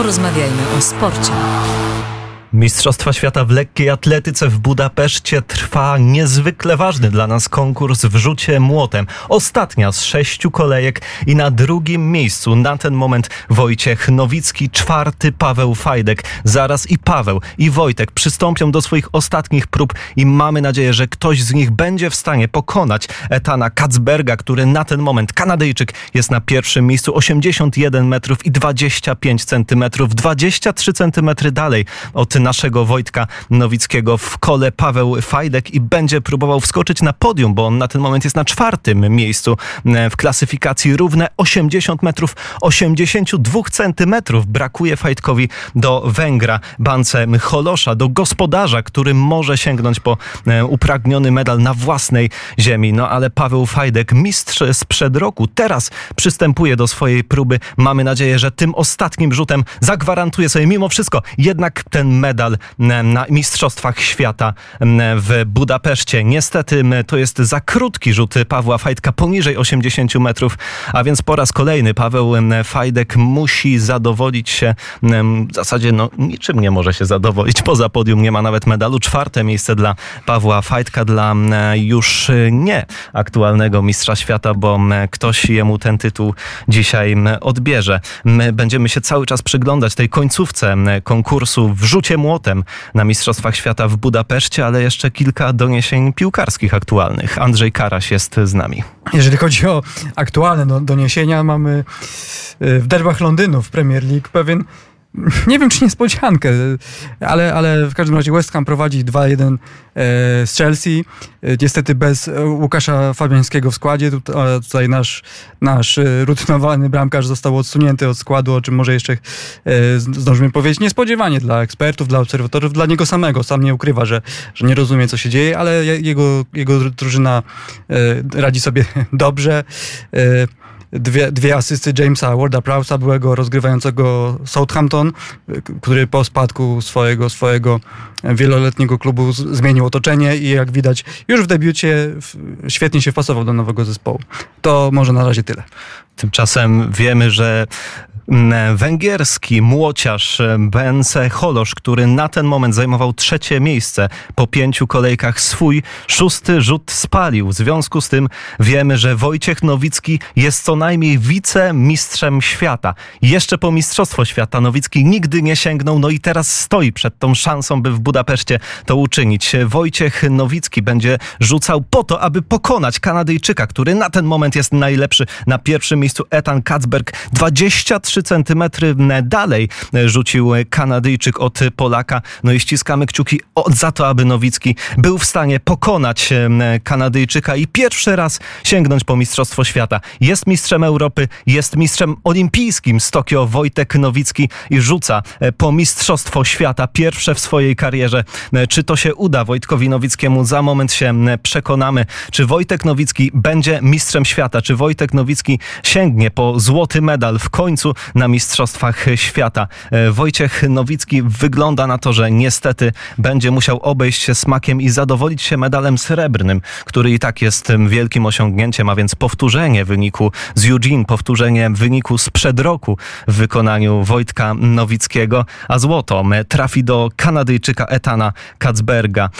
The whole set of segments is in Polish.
Porozmawiajmy o sporcie. Mistrzostwa Świata w lekkiej atletyce w Budapeszcie trwa niezwykle ważny dla nas konkurs w rzucie młotem. Ostatnia z sześciu kolejek i na drugim miejscu na ten moment Wojciech Nowicki, czwarty Paweł Fajdek. Zaraz i Paweł i Wojtek przystąpią do swoich ostatnich prób i mamy nadzieję, że ktoś z nich będzie w stanie pokonać Etana Kacberga, który na ten moment, Kanadyjczyk, jest na pierwszym miejscu 81 metrów i 25 centymetrów, 23 centymetry dalej od naszego Wojtka Nowickiego w kole Paweł Fajdek i będzie próbował wskoczyć na podium, bo on na ten moment jest na czwartym miejscu e, w klasyfikacji równe 80 metrów 82 centymetrów. Brakuje Fajdkowi do Węgra, Bance Holosza, do gospodarza, który może sięgnąć po e, upragniony medal na własnej ziemi. No ale Paweł Fajdek, mistrz sprzed roku, teraz przystępuje do swojej próby. Mamy nadzieję, że tym ostatnim rzutem zagwarantuje sobie mimo wszystko jednak ten medal medal na Mistrzostwach Świata w Budapeszcie. Niestety to jest za krótki rzut Pawła Fajtka poniżej 80 metrów, a więc po raz kolejny Paweł Fajdek musi zadowolić się w zasadzie no, niczym nie może się zadowolić. Poza podium nie ma nawet medalu. Czwarte miejsce dla Pawła Fajtka, dla już nie aktualnego mistrza świata, bo ktoś jemu ten tytuł dzisiaj odbierze. My będziemy się cały czas przyglądać tej końcówce konkursu w rzucie młotem na Mistrzostwach Świata w Budapeszcie, ale jeszcze kilka doniesień piłkarskich aktualnych. Andrzej Karaś jest z nami. Jeżeli chodzi o aktualne doniesienia, mamy y, w derbach Londynu w Premier League pewien nie wiem, czy niespodziankę, ale, ale w każdym razie West Ham prowadzi 2-1 e, z Chelsea. E, niestety bez Łukasza Fabiańskiego w składzie. Tutaj nasz, nasz e, rutynowany bramkarz został odsunięty od składu, o czym może jeszcze zdążymy powiedzieć. Niespodziewanie dla ekspertów, dla obserwatorów, dla niego samego. Sam nie ukrywa, że, że nie rozumie, co się dzieje, ale jego, jego drużyna radzi sobie dobrze dwie, dwie asysty Jamesa Warda Prowsa, byłego rozgrywającego Southampton, który po spadku swojego, swojego wieloletniego klubu zmienił otoczenie i jak widać już w debiucie świetnie się wpasował do nowego zespołu. To może na razie tyle. Tymczasem wiemy, że węgierski młociarz Bence Holosz, który na ten moment zajmował trzecie miejsce po pięciu kolejkach, swój szósty rzut spalił. W związku z tym wiemy, że Wojciech Nowicki jest co najmniej wicemistrzem świata. Jeszcze po Mistrzostwo Świata Nowicki nigdy nie sięgnął, no i teraz stoi przed tą szansą, by w Budapeszcie to uczynić. Wojciech Nowicki będzie rzucał po to, aby pokonać Kanadyjczyka, który na ten moment jest najlepszy. Na pierwszym miejscu Etan Kacberg, 23 3 centymetry dalej rzucił Kanadyjczyk od Polaka. No i ściskamy kciuki za to, aby Nowicki był w stanie pokonać Kanadyjczyka i pierwszy raz sięgnąć po Mistrzostwo Świata. Jest mistrzem Europy, jest mistrzem olimpijskim z Tokio Wojtek Nowicki i rzuca e, po Mistrzostwo Świata pierwsze w swojej karierze. E, czy to się uda Wojtkowi Nowickiemu? Za moment się przekonamy. Czy Wojtek Nowicki będzie mistrzem świata? Czy Wojtek Nowicki sięgnie po złoty medal w końcu na Mistrzostwach Świata. E, Wojciech Nowicki wygląda na to, że niestety będzie musiał obejść się smakiem i zadowolić się medalem srebrnym, który i tak jest wielkim osiągnięciem, a więc powtórzenie wyniku z Eugene, powtórzenie wyniku sprzed roku w wykonaniu Wojtka Nowickiego, a złoto trafi do Kanadyjczyka Etana Kacberga.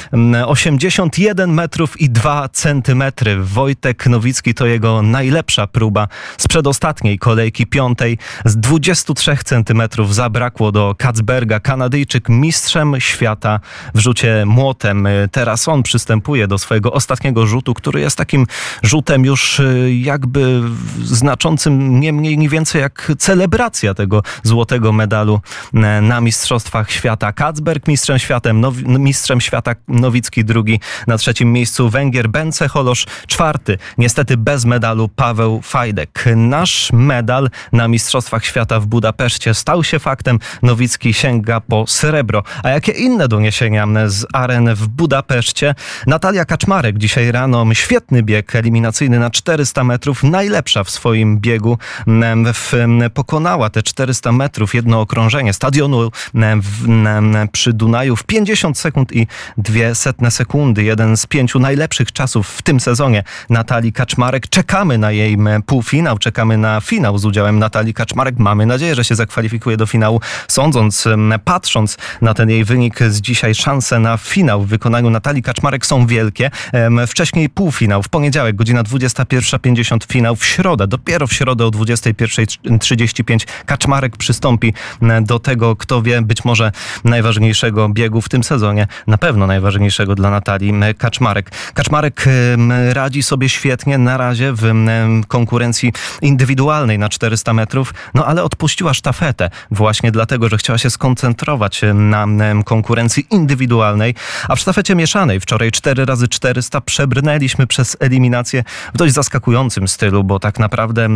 81 metrów i 2 centymetry. Wojtek Nowicki to jego najlepsza próba z przedostatniej kolejki piątej z 23 centymetrów zabrakło do Kacberga. Kanadyjczyk mistrzem świata w rzucie młotem. Teraz on przystępuje do swojego ostatniego rzutu, który jest takim rzutem już y, jakby znaczącym nie mniej, nie więcej jak celebracja tego złotego medalu y, na Mistrzostwach Świata. Kacberg mistrzem mistrzem świata Nowicki drugi, na trzecim miejscu Węgier Bence Holosz czwarty. Niestety bez medalu Paweł Fajdek. Nasz medal na Mistrzostwach Świata w Budapeszcie stał się faktem. Nowicki sięga po srebro. A jakie inne doniesienia z aren w Budapeszcie? Natalia Kaczmarek dzisiaj rano świetny bieg eliminacyjny na 400 metrów, najlepsza w swoim biegu. Pokonała te 400 metrów, jedno okrążenie stadionu przy Dunaju w 50 sekund i dwie setne sekundy. Jeden z pięciu najlepszych czasów w tym sezonie Natalii Kaczmarek. Czekamy na jej półfinał, czekamy na finał z udziałem Natalii Kaczmarek Kaczmarek. Mamy nadzieję, że się zakwalifikuje do finału. Sądząc, patrząc na ten jej wynik z dzisiaj, szanse na finał w wykonaniu Natalii Kaczmarek są wielkie. Wcześniej półfinał, w poniedziałek, godzina 21.50 finał, w środę, dopiero w środę o 21.35 Kaczmarek przystąpi do tego, kto wie, być może najważniejszego biegu w tym sezonie, na pewno najważniejszego dla Natalii Kaczmarek. Kaczmarek radzi sobie świetnie na razie w konkurencji indywidualnej na 400 metrów, no ale odpuściła sztafetę właśnie dlatego, że chciała się skoncentrować na konkurencji indywidualnej, a w sztafecie mieszanej wczoraj 4 razy 400 przebrnęliśmy przez eliminację w dość zaskakującym stylu, bo tak naprawdę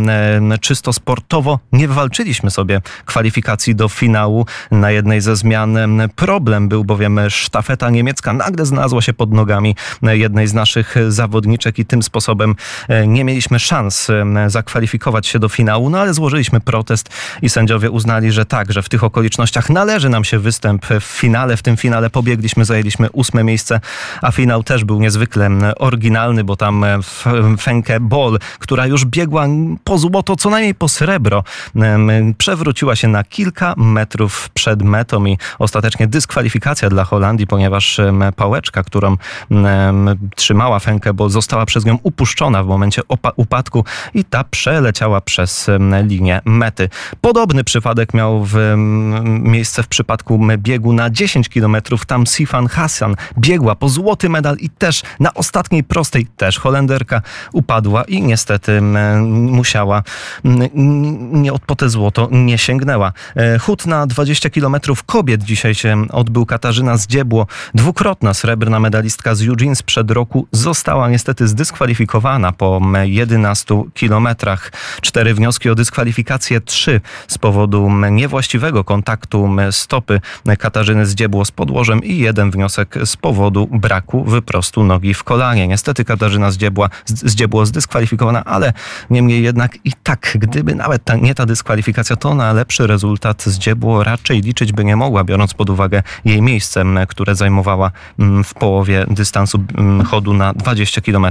czysto sportowo nie wywalczyliśmy sobie kwalifikacji do finału. Na jednej ze zmian. Problem był bowiem sztafeta niemiecka. Nagle znalazła się pod nogami jednej z naszych zawodniczek i tym sposobem e, nie mieliśmy szans zakwalifikować się do finału, no ale złożyliśmy protest i sędziowie uznali, że tak, że w tych okolicznościach należy nam się występ w finale. W tym finale pobiegliśmy, zajęliśmy ósme miejsce, a finał też był niezwykle oryginalny, bo tam Fenke Ball, która już biegła po złoto, co najmniej po srebro, przewróciła się na kilka metrów przed metą i ostatecznie dyskwalifikacja dla Holandii, ponieważ pałeczka, którą trzymała Fenke Ball, została przez nią upuszczona w momencie upadku i ta przeleciała przez linię mety. Podobny przypadek miał w, miejsce w przypadku biegu na 10 km. Tam Sifan Hassan biegła po złoty medal i też na ostatniej prostej, też Holenderka, upadła i niestety musiała, nie od po te złoto nie sięgnęła. E, chód na 20 km kobiet dzisiaj się odbył Katarzyna Zdziebło, dwukrotna srebrna medalistka z Eugene sprzed roku, została niestety zdyskwalifikowana po 11 kilometrach. Cztery wnioski o dyskwalifikację, trzy z powodu niewłaściwego kontaktu stopy Katarzyny Zdziebło z podłożem i jeden wniosek z powodu braku wyprostu nogi w kolanie. Niestety Katarzyna Zdziebła, Zdziebło zdyskwalifikowana, ale niemniej jednak i tak, gdyby nawet ta, nie ta dyskwalifikacja, to na lepszy rezultat Zdziebło raczej liczyć by nie mogła, biorąc pod uwagę jej miejsce, które zajmowała w połowie dystansu chodu na 20 km.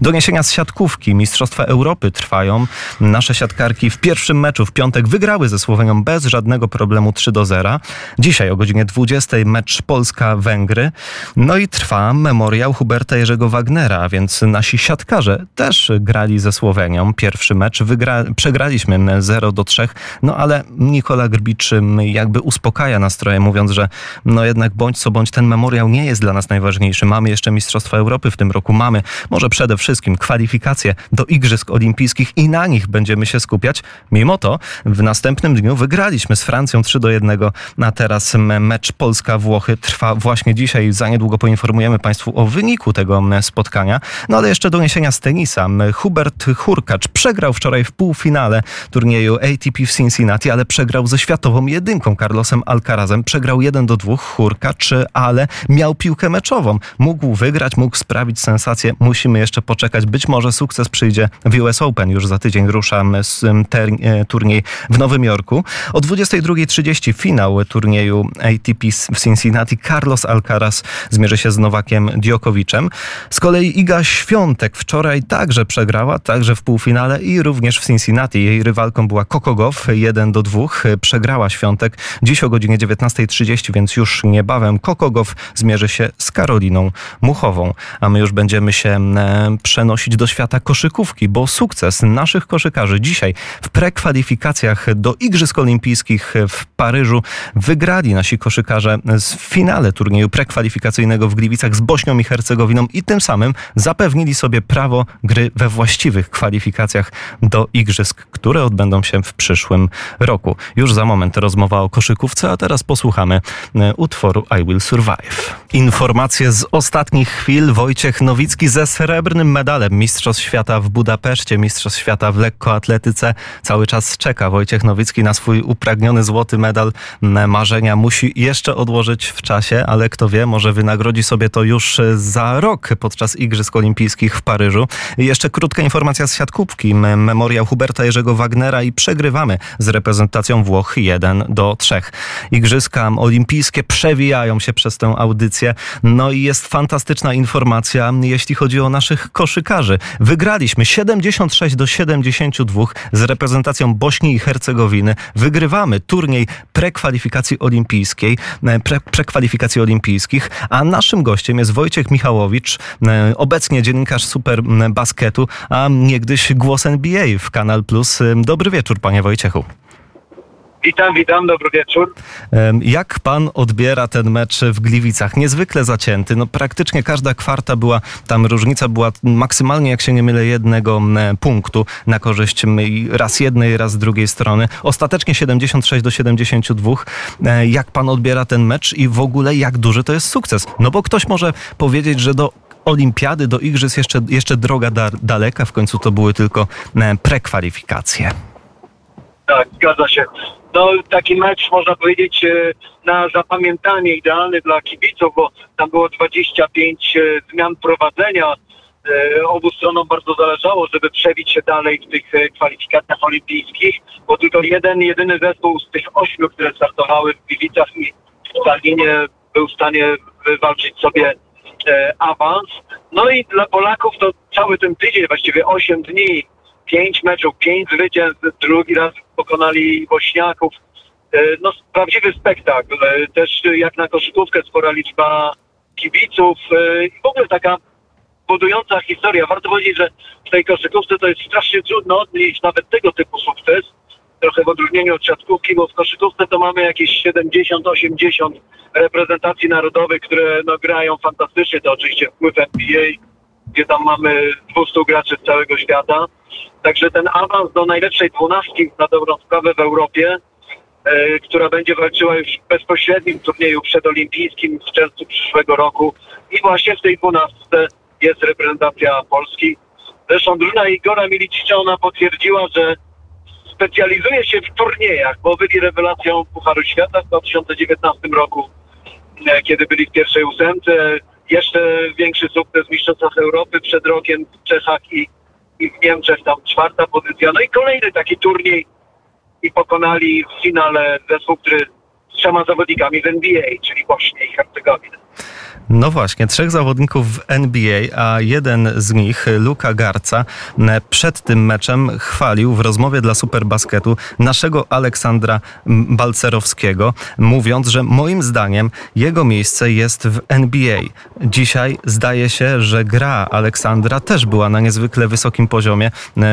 Doniesienia z siatkówki Mistrzostwa Europy trwają. Nasze siatkarki w pierwszym meczu w piątek wygrały ze Słowenią bez żadnego problemu 3 do 0. Dzisiaj o godzinie 20 mecz Polska-Węgry. No i trwa memoriał Huberta Jerzego Wagnera, więc nasi siatkarze też grali ze Słowenią. Pierwszy mecz wygra... przegraliśmy 0 do 3, no ale Nikola Grbicz jakby uspokaja nastroje, mówiąc, że no jednak bądź co bądź ten memoriał nie jest dla nas najważniejszy. Mamy jeszcze Mistrzostwa Europy w tym roku, mamy może przede wszystkim kwalifikacje do Igrzysk Olimpijskich i na nich będziemy się skupiać. Mimo to w następnym dniu wygraliśmy z Francją 3 do 1, a teraz mecz Polska-Włochy trwa właśnie dzisiaj. Za niedługo poinformujemy Państwu o wyniku tego spotkania. No ale jeszcze doniesienia z tenisa. Hubert Hurkacz przegrał wczoraj w półfinale turnieju ATP w Cincinnati, ale przegrał ze światową jedynką Carlosem Alcarazem. Przegrał 1 do 2 Hurkacz, ale miał piłkę meczową. Mógł wygrać, mógł sprawić sensację. Musimy jeszcze poczekać. Być może sukces przyjdzie w US Open. Już za tydzień rusza e, turniej w Nowym Jorku. O 22.30 finał turnieju ATP w Cincinnati. Carlos Alcaraz zmierzy się z Nowakiem Djokoviczem. Z kolei Iga Świątek wczoraj także przegrała, także w półfinale i również w Cincinnati. Jej rywalką była Gauff, 1 do 2. Przegrała Świątek dziś o godzinie 19.30, więc już niebawem Gauff zmierzy się z Karoliną Muchową. A my już będziemy się przenosić do świata koszykówki, bo sukces naszych koszykarzy dzisiaj w prekwalifikacjach do Igrzysk Olimpijskich w Paryżu wygrali nasi koszykarze w finale turnieju prekwalifikacyjnego w Gliwicach z Bośnią i Hercegowiną i tym samym zapewnili sobie prawo gry we właściwych kwalifikacjach do Igrzysk, które odbędą się w przyszłym roku. Już za moment rozmowa o koszykówce, a teraz posłuchamy e, utworu I Will Survive. Informacje z ostatnich chwil. Wojciech Nowicki ze srebrnym medalem Mistrzostw Świata w Budapeszcie, Mistrzostw Świata w lekkoatletyce. Cały czas czeka Wojciech Nowicki na swój upragniony złoty medal. Marzenia musi jeszcze odłożyć w czasie, ale kto wie, może wynagrodzi sobie to już za rok podczas Igrzysk Olimpijskich w Paryżu. Jeszcze krótka informacja z siatkówki. Memoriał Huberta Jerzego Wagnera i przegrywamy z reprezentacją Włoch 1 do 3. Igrzyska Olimpijskie przewijają się przez tę audycję. No i jest fantastyczna informacja, jeśli chodzi o naszych koszykarzy. Wygraliśmy 76 do 72 z reprezentacją Bośni Bośni i Hercegowiny. Wygrywamy turniej prekwalifikacji olimpijskiej, e, pre, prekwalifikacji olimpijskich, a naszym gościem jest Wojciech Michałowicz, e, obecnie dziennikarz Super Basketu, a niegdyś głos NBA w Kanal Plus. Dobry wieczór, panie Wojciechu. Witam, witam, dobry wieczór. Jak pan odbiera ten mecz w Gliwicach? Niezwykle zacięty. No, praktycznie każda kwarta była, tam różnica była maksymalnie, jak się nie mylę, jednego punktu na korzyść raz jednej, raz drugiej strony. Ostatecznie 76 do 72. E, jak pan odbiera ten mecz i w ogóle jak duży to jest sukces? No bo ktoś może powiedzieć, że do olimpiady, do igrzysk jeszcze, jeszcze droga da, daleka. W końcu to były tylko prekwalifikacje. Tak, zgadza się. No, taki mecz, można powiedzieć, e, na zapamiętanie idealny dla kibiców, bo tam było 25 e, zmian prowadzenia. E, obu stronom bardzo zależało, żeby przebić się dalej w tych kwalifikacjach olimpijskich, bo tylko jeden, jedyny zespół z tych ośmiu, które startowały w Gliwicach i w Tallinie był w stanie wywalczyć sobie awans. No i dla Polaków to cały ten tydzień, właściwie 8 dni, pięć meczów, pięć zwycięstw, drugi raz pokonali Bośniaków. E, no prawdziwy spektakl. E, też jak na koszykówkę spora liczba kibiców e, i w ogóle taka budująca historia. Warto powiedzieć, że w tej koszykówce to jest strasznie trudno odnieść nawet tego typu sukces. Trochę w odróżnieniu od siatkówki, bo w koszykówce to mamy jakieś 70-80 reprezentacji narodowych, które no, grają fantastycznie. To oczywiście wpływ NBA, gdzie tam mamy 200 graczy z całego świata. Także ten awans do najlepszej dwunastki na dobrą sprawę w Europie, e, która będzie walczyła już w bezpośrednim turnieju przedolimpijskim w czerwcu przyszłego roku. I właśnie w tej dwunastce jest reprezentacja Polski. Zresztą drużyna Igora Milicicza, ona potwierdziła, że specjalizuje się w turniejach, bo byli rewelacją Pucharu Świata w 2019 roku, e, kiedy byli w pierwszej ósemce. Jeszcze większy sukces w Mistrzostwach Europy przed rokiem w Czechach i i w Niemczech tam czwarta pozycja. No i kolejny taki turniej i pokonali w finale zespół, który z trzema zawodnikami w NBA, czyli Bośnię i Hercegowinę. No właśnie, trzech zawodników w NBA, a jeden z nich, Luka Garca, przed tym meczem chwalił w rozmowie dla Superbasketu naszego Aleksandra Balcerowskiego, mówiąc, że moim zdaniem jego miejsce jest w NBA. Dzisiaj zdaje się, że gra Aleksandra też była na niezwykle wysokim poziomie.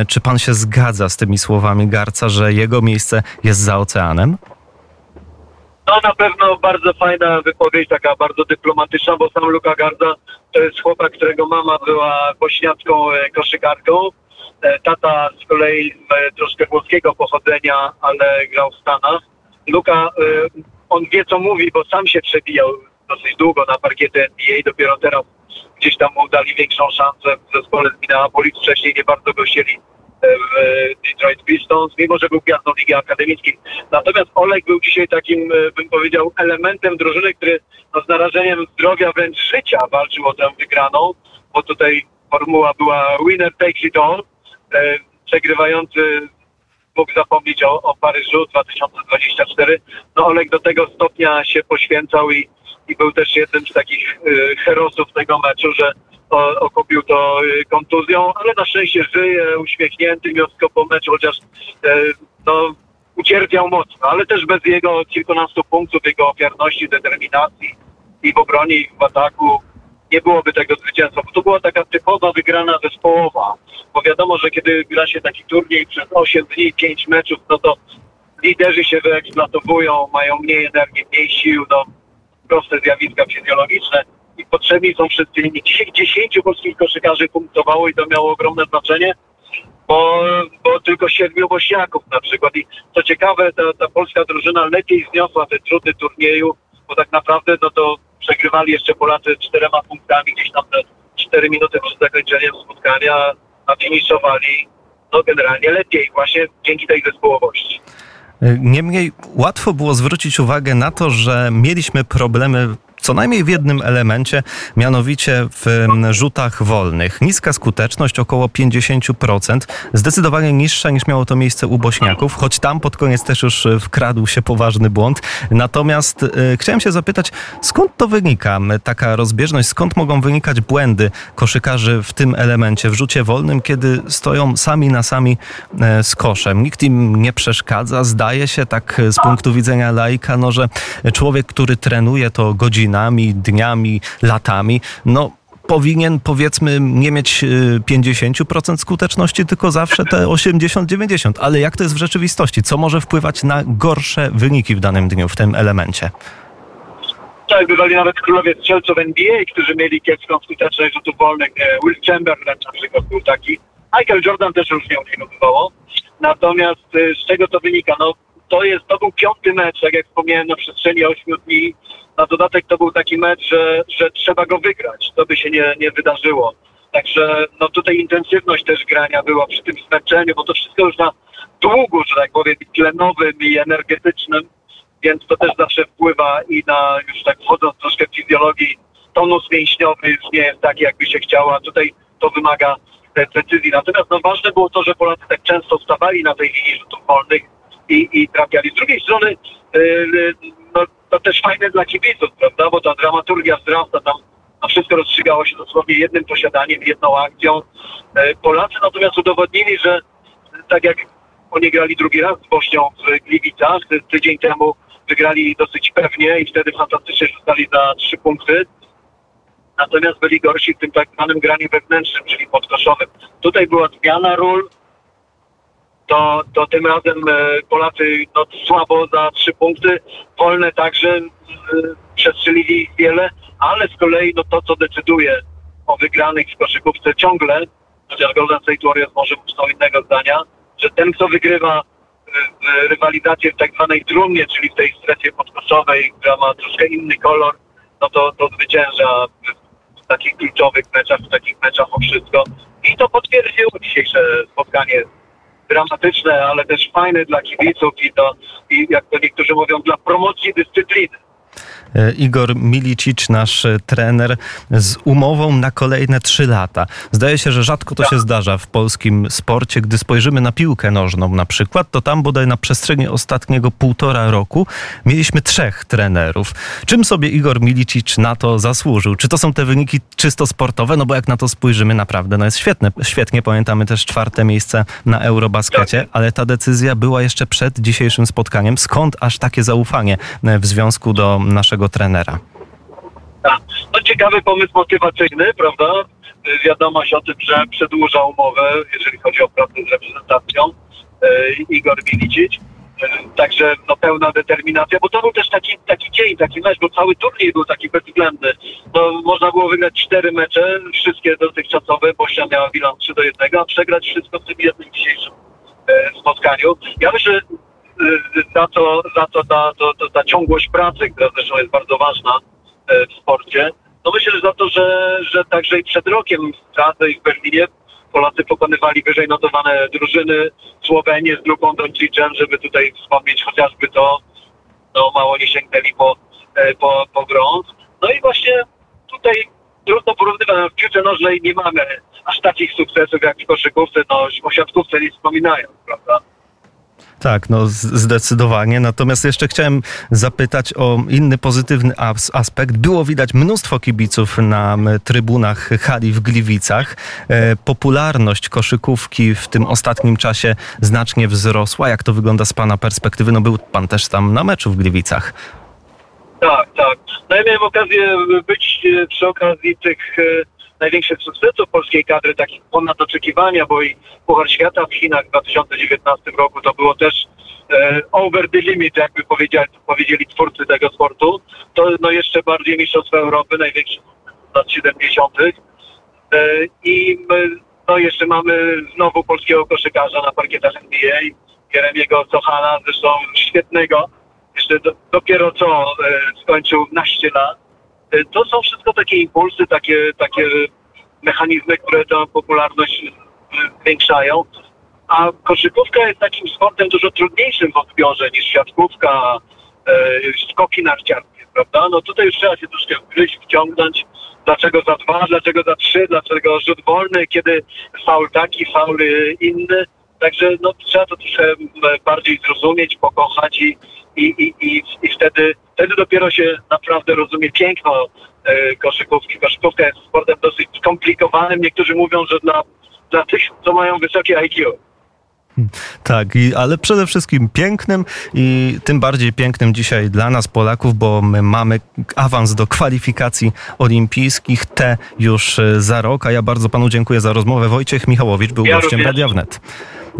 Czy pan się zgadza z tymi słowami Garca, że jego miejsce jest za oceanem? No na pewno bardzo fajna wypowiedź, taka bardzo dyplomatyczna, bo sam Luka Garda to jest chłopak, którego mama była bośniacką e, koszykarką. E, tata z kolei e, troszkę włoskiego pochodzenia, ale grał w Stanach. Luka, on wie co mówi, bo sam się przebijał dosyć długo na parkiety NBA, dopiero teraz gdzieś tam mu dali większą szansę w zespole z Minneapolis. Wcześniej nie bardzo go chcieli Detroit Pistons, mimo że był gwiazdą Ligi Akademickiej. Natomiast Olek był dzisiaj takim, e, bym powiedział, elementem drużyny, który no, z narażeniem zdrowia, wręcz życia walczył o tę wygraną, bo tutaj formuła była winner takes it all. E, przegrywający mógł zapomnieć o, o Paryżu 2024. No Olek do tego stopnia się poświęcał i, i był też jednym z takich herosów tego meczu, że okupił to y, kontuzją, ale na szczęście żyje, uśmiechnięty miosko po meczu, chociaż e, no, ucierpiał mocno, ale też bez jego kilkunastu punktów, jego ofiarności, determinacji i w obronie, i w ataku nie byłoby tego zwycięstwa, bo to była taka typowa wygrana zespołowa, bo wiadomo, że kiedy gra się taki turniej przez 8 dni, 5 meczów, no to liderzy się wyeksploatowują, mają mniej energii, mniej sił, no proste zjawiska fizjologiczne i potrzebni są wszyscy inni. Dzisiaj dziesięciu polskich koszykarzy punktowało i to miało ogromne znaczenie, bo, bo tylko siedmiu bośniaków na przykład. I co ciekawe, ta, ta polska drużyna lepiej zniosła te trudy turnieju, bo tak naprawdę no to przegrywali jeszcze Polacy czterema punktami gdzieś tam te cztery minuty przed zakończeniem spotkania, a finiszowali no generalnie lepiej właśnie dzięki tej zespołowości. Niemniej łatwo było zwrócić uwagę na to, że mieliśmy problemy co najmniej w jednym elemencie, mianowicie w mm, rzutach wolnych. Niska skuteczność, około 50%, zdecydowanie niższa niż miało to miejsce u Bośniaków, choć tam pod koniec też już e, wkradł się poważny błąd. Natomiast e, chciałem się zapytać, skąd to wynika, taka rozbieżność, skąd mogą wynikać błędy koszykarzy w tym elemencie, w rzucie wolnym, kiedy stoją sami na sami e, z koszem. Nikt im nie przeszkadza. Zdaje się tak e, z punktu widzenia laika, no, że człowiek, który trenuje to godzinami, dniami, latami, no powinien powiedzmy nie mieć e, 50% skuteczności, tylko zawsze te 80-90. Ale jak to jest w rzeczywistości? Co może wpływać na gorsze wyniki w danym dniu w tym elemencie? Tak, bywali nawet królowie strzelców NBA, którzy mieli kiepską skuteczność rzutów wolnych. E, Will Chamberlain na przykład był taki. Michael Jordan też różnie u niego bywało. Natomiast e, z czego to wynika? No, to jest, to był piąty mecz, tak jak wspomniałem, na przestrzeni ośmiu dni. Na dodatek to był taki mecz, że, że trzeba go wygrać. To by się nie, nie wydarzyło. Także no tutaj intensywność też grania była przy tym zmęczeniu, bo to wszystko już na długu, że tak powiem, tlenowym i energetycznym, więc to też zawsze wpływa i na, już tak wchodząc troszkę w fizjologii, tonus mięśniowy już nie jest taki, jakby się chciało, a tutaj to wymaga decyzji. Natomiast no, ważne było to, że Polacy tak często stawali na tej linii rzutów wolnych i, i trafiali. Z drugiej strony no, to też fajne dla kibiców, prawda, bo ta dramaturgia wzrasta tam a wszystko rozstrzygało się dosłownie jednym posiadaniem, jedną akcją. E, Polacy natomiast udowodnili, że tak jak oni grali drugi raz z Bośnią w Gliwicach, ty- tydzień temu wygrali dosyć pewnie i wtedy fantastycznie rzucali za trzy punkty. Natomiast byli gorsi w tym tak zwanym graniu wewnętrznym, czyli podkoszowym. Tutaj była zmiana ról, to, to tym razem e, Polacy no, słabo za trzy punkty, wolne także przestrzelili ich wiele, ale z kolei no, to, co decyduje o wygranych w koszykówce ciągle, chociaż Golden State Warriors może są innego zdania, że ten, kto wygrywa e, rywalizację w tak zwanej trumnie, czyli w tej strefie podkoszowej, która ma troszkę inny kolor, no to, to zwycięża w takich kluczowych meczach, w takich meczach o wszystko. I to potwierdziło dzisiejsze spotkanie dramatyczne, ale też fajne dla kibiców i, to, i jak to niektórzy mówią, dla promocji dyscypliny. E, Igor Milicic, nasz e, trener, z umową na kolejne trzy lata. Zdaje się, że rzadko to się zdarza w polskim sporcie. Gdy spojrzymy na piłkę nożną na przykład, to tam bodaj na przestrzeni ostatniego półtora roku mieliśmy trzech trenerów. Czym sobie Igor Milicic na to zasłużył? Czy to są te wyniki czysto sportowe? No bo jak na to spojrzymy, naprawdę no jest świetne. Świetnie pamiętamy też czwarte miejsce na Eurobaskecie, ale ta decyzja była jeszcze przed dzisiejszym spotkaniem. Skąd aż takie zaufanie e, w związku do naszego trenera? Tak. No ciekawy pomysł motywacyjny, prawda? Y, Wiadomość o tym, że przedłuża umowę, jeżeli chodzi o pracę z reprezentacją y, Igor Milicic. Y, Także no, pełna determinacja, bo to był też taki, taki dzień, taki mecz, bo cały turniej był taki bezwzględny. No, można było wygrać cztery mecze, wszystkie dotychczasowe, Bośnia miała bilans 3 do 1, a przegrać wszystko w tym jednym dzisiejszym e, spotkaniu. Ja myślę, za to, za to ta, to, to, ta ciągłość pracy, która zresztą jest bardzo ważna e, w sporcie. No myślę, że za to, że, że także i przed rokiem w Pradze i w Berlinie Polacy pokonywali wyżej notowane drużyny, Słowenię z grupą Doncicem, żeby tutaj wspomnieć chociażby to, no mało nie sięgnęli po, e, po, po. No i właśnie tutaj trudno porównywać, w piłce nożnej nie mamy aż takich sukcesów jak w koszykówce, no o siatkówce nie wspominając, prawda? Tak, no zdecydowanie. Natomiast jeszcze chciałem zapytać o inny pozytywny as- aspekt. Było widać mnóstwo kibiców na trybunach hali w Gliwicach. E, popularność koszykówki w tym ostatnim czasie znacznie wzrosła. Jak to wygląda z Pana perspektywy? No był Pan też tam na meczu w Gliwicach. Tak, tak. No ja miałem okazję być przy okazji tych e, największych sukcesów polskiej kadry, takich ponad oczekiwania, bo i Puchar Świata w Chinach w 2019 roku to było też e, over the limit, jakby powiedzieli, powiedzieli twórcy tego sportu. To no jeszcze bardziej Mistrzostwa Europy, największe z lat 70. E, I no jeszcze mamy znowu polskiego koszykarza na parkietach NBA, Jeremiego Sochana, zresztą świetnego, jeszcze do, dopiero co e, skończył naście lat. E, to są wszystko takie impulsy, takie, takie mechanizmy, które tę popularność e, zwiększają. A koszykówka jest takim sportem dużo trudniejszym w odbiorze niż siatkówka, e, skoki narciarskie, prawda? No tutaj już trzeba się troszkę wgryźć, wciągnąć. Dlaczego za dwa, dlaczego za trzy, dlaczego rzut wolny, kiedy faul taki, faul y, inny. Także no, trzeba to troszkę m, bardziej zrozumieć, pokochać i, i, i, i, i wtedy, wtedy dopiero się naprawdę rozumie piękno e, koszykówki. Koszykówka jest sportem dosyć skomplikowanym. Niektórzy mówią, że dla, dla tych, co mają wysokie IQ. Tak, i, ale przede wszystkim pięknym i tym bardziej pięknym dzisiaj dla nas Polaków, bo my mamy awans do kwalifikacji olimpijskich, te już e, za rok, a ja bardzo panu dziękuję za rozmowę. Wojciech Michałowicz był Ja gościem. Radia Wnet.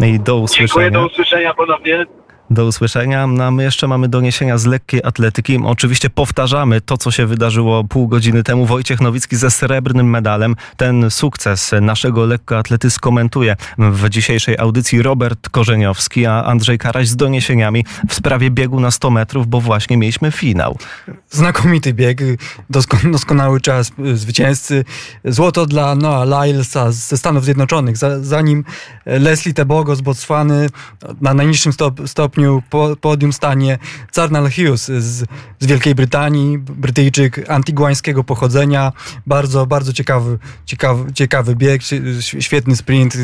I do Dziękuję, usłyszenia. do usłyszenia ponownie. Do usłyszenia. No, my jeszcze mamy doniesienia z lekkiej atletyki. Oczywiście powtarzamy to, co się wydarzyło pół godziny temu. Wojciech Nowicki ze srebrnym medalem. Ten sukces naszego lekkoatlety skomentuje w dzisiejszej audycji Robert Korzeniowski, a Andrzej Karaś z doniesieniami w sprawie biegu na 100 metrów, bo właśnie mieliśmy finał. Znakomity bieg, dosko- doskonały czas y, zwycięzcy. Złoto dla Noah Lylesa ze Stanów Zjednoczonych. Za, zanim Leslie Tebogo z Botswany na najniższym stop, stopniu po, podium stanie Carnal Hughes z, z Wielkiej Brytanii, Brytyjczyk antiguańskiego pochodzenia. Bardzo, bardzo ciekawy, ciekawy, ciekawy bieg, świetny sprint,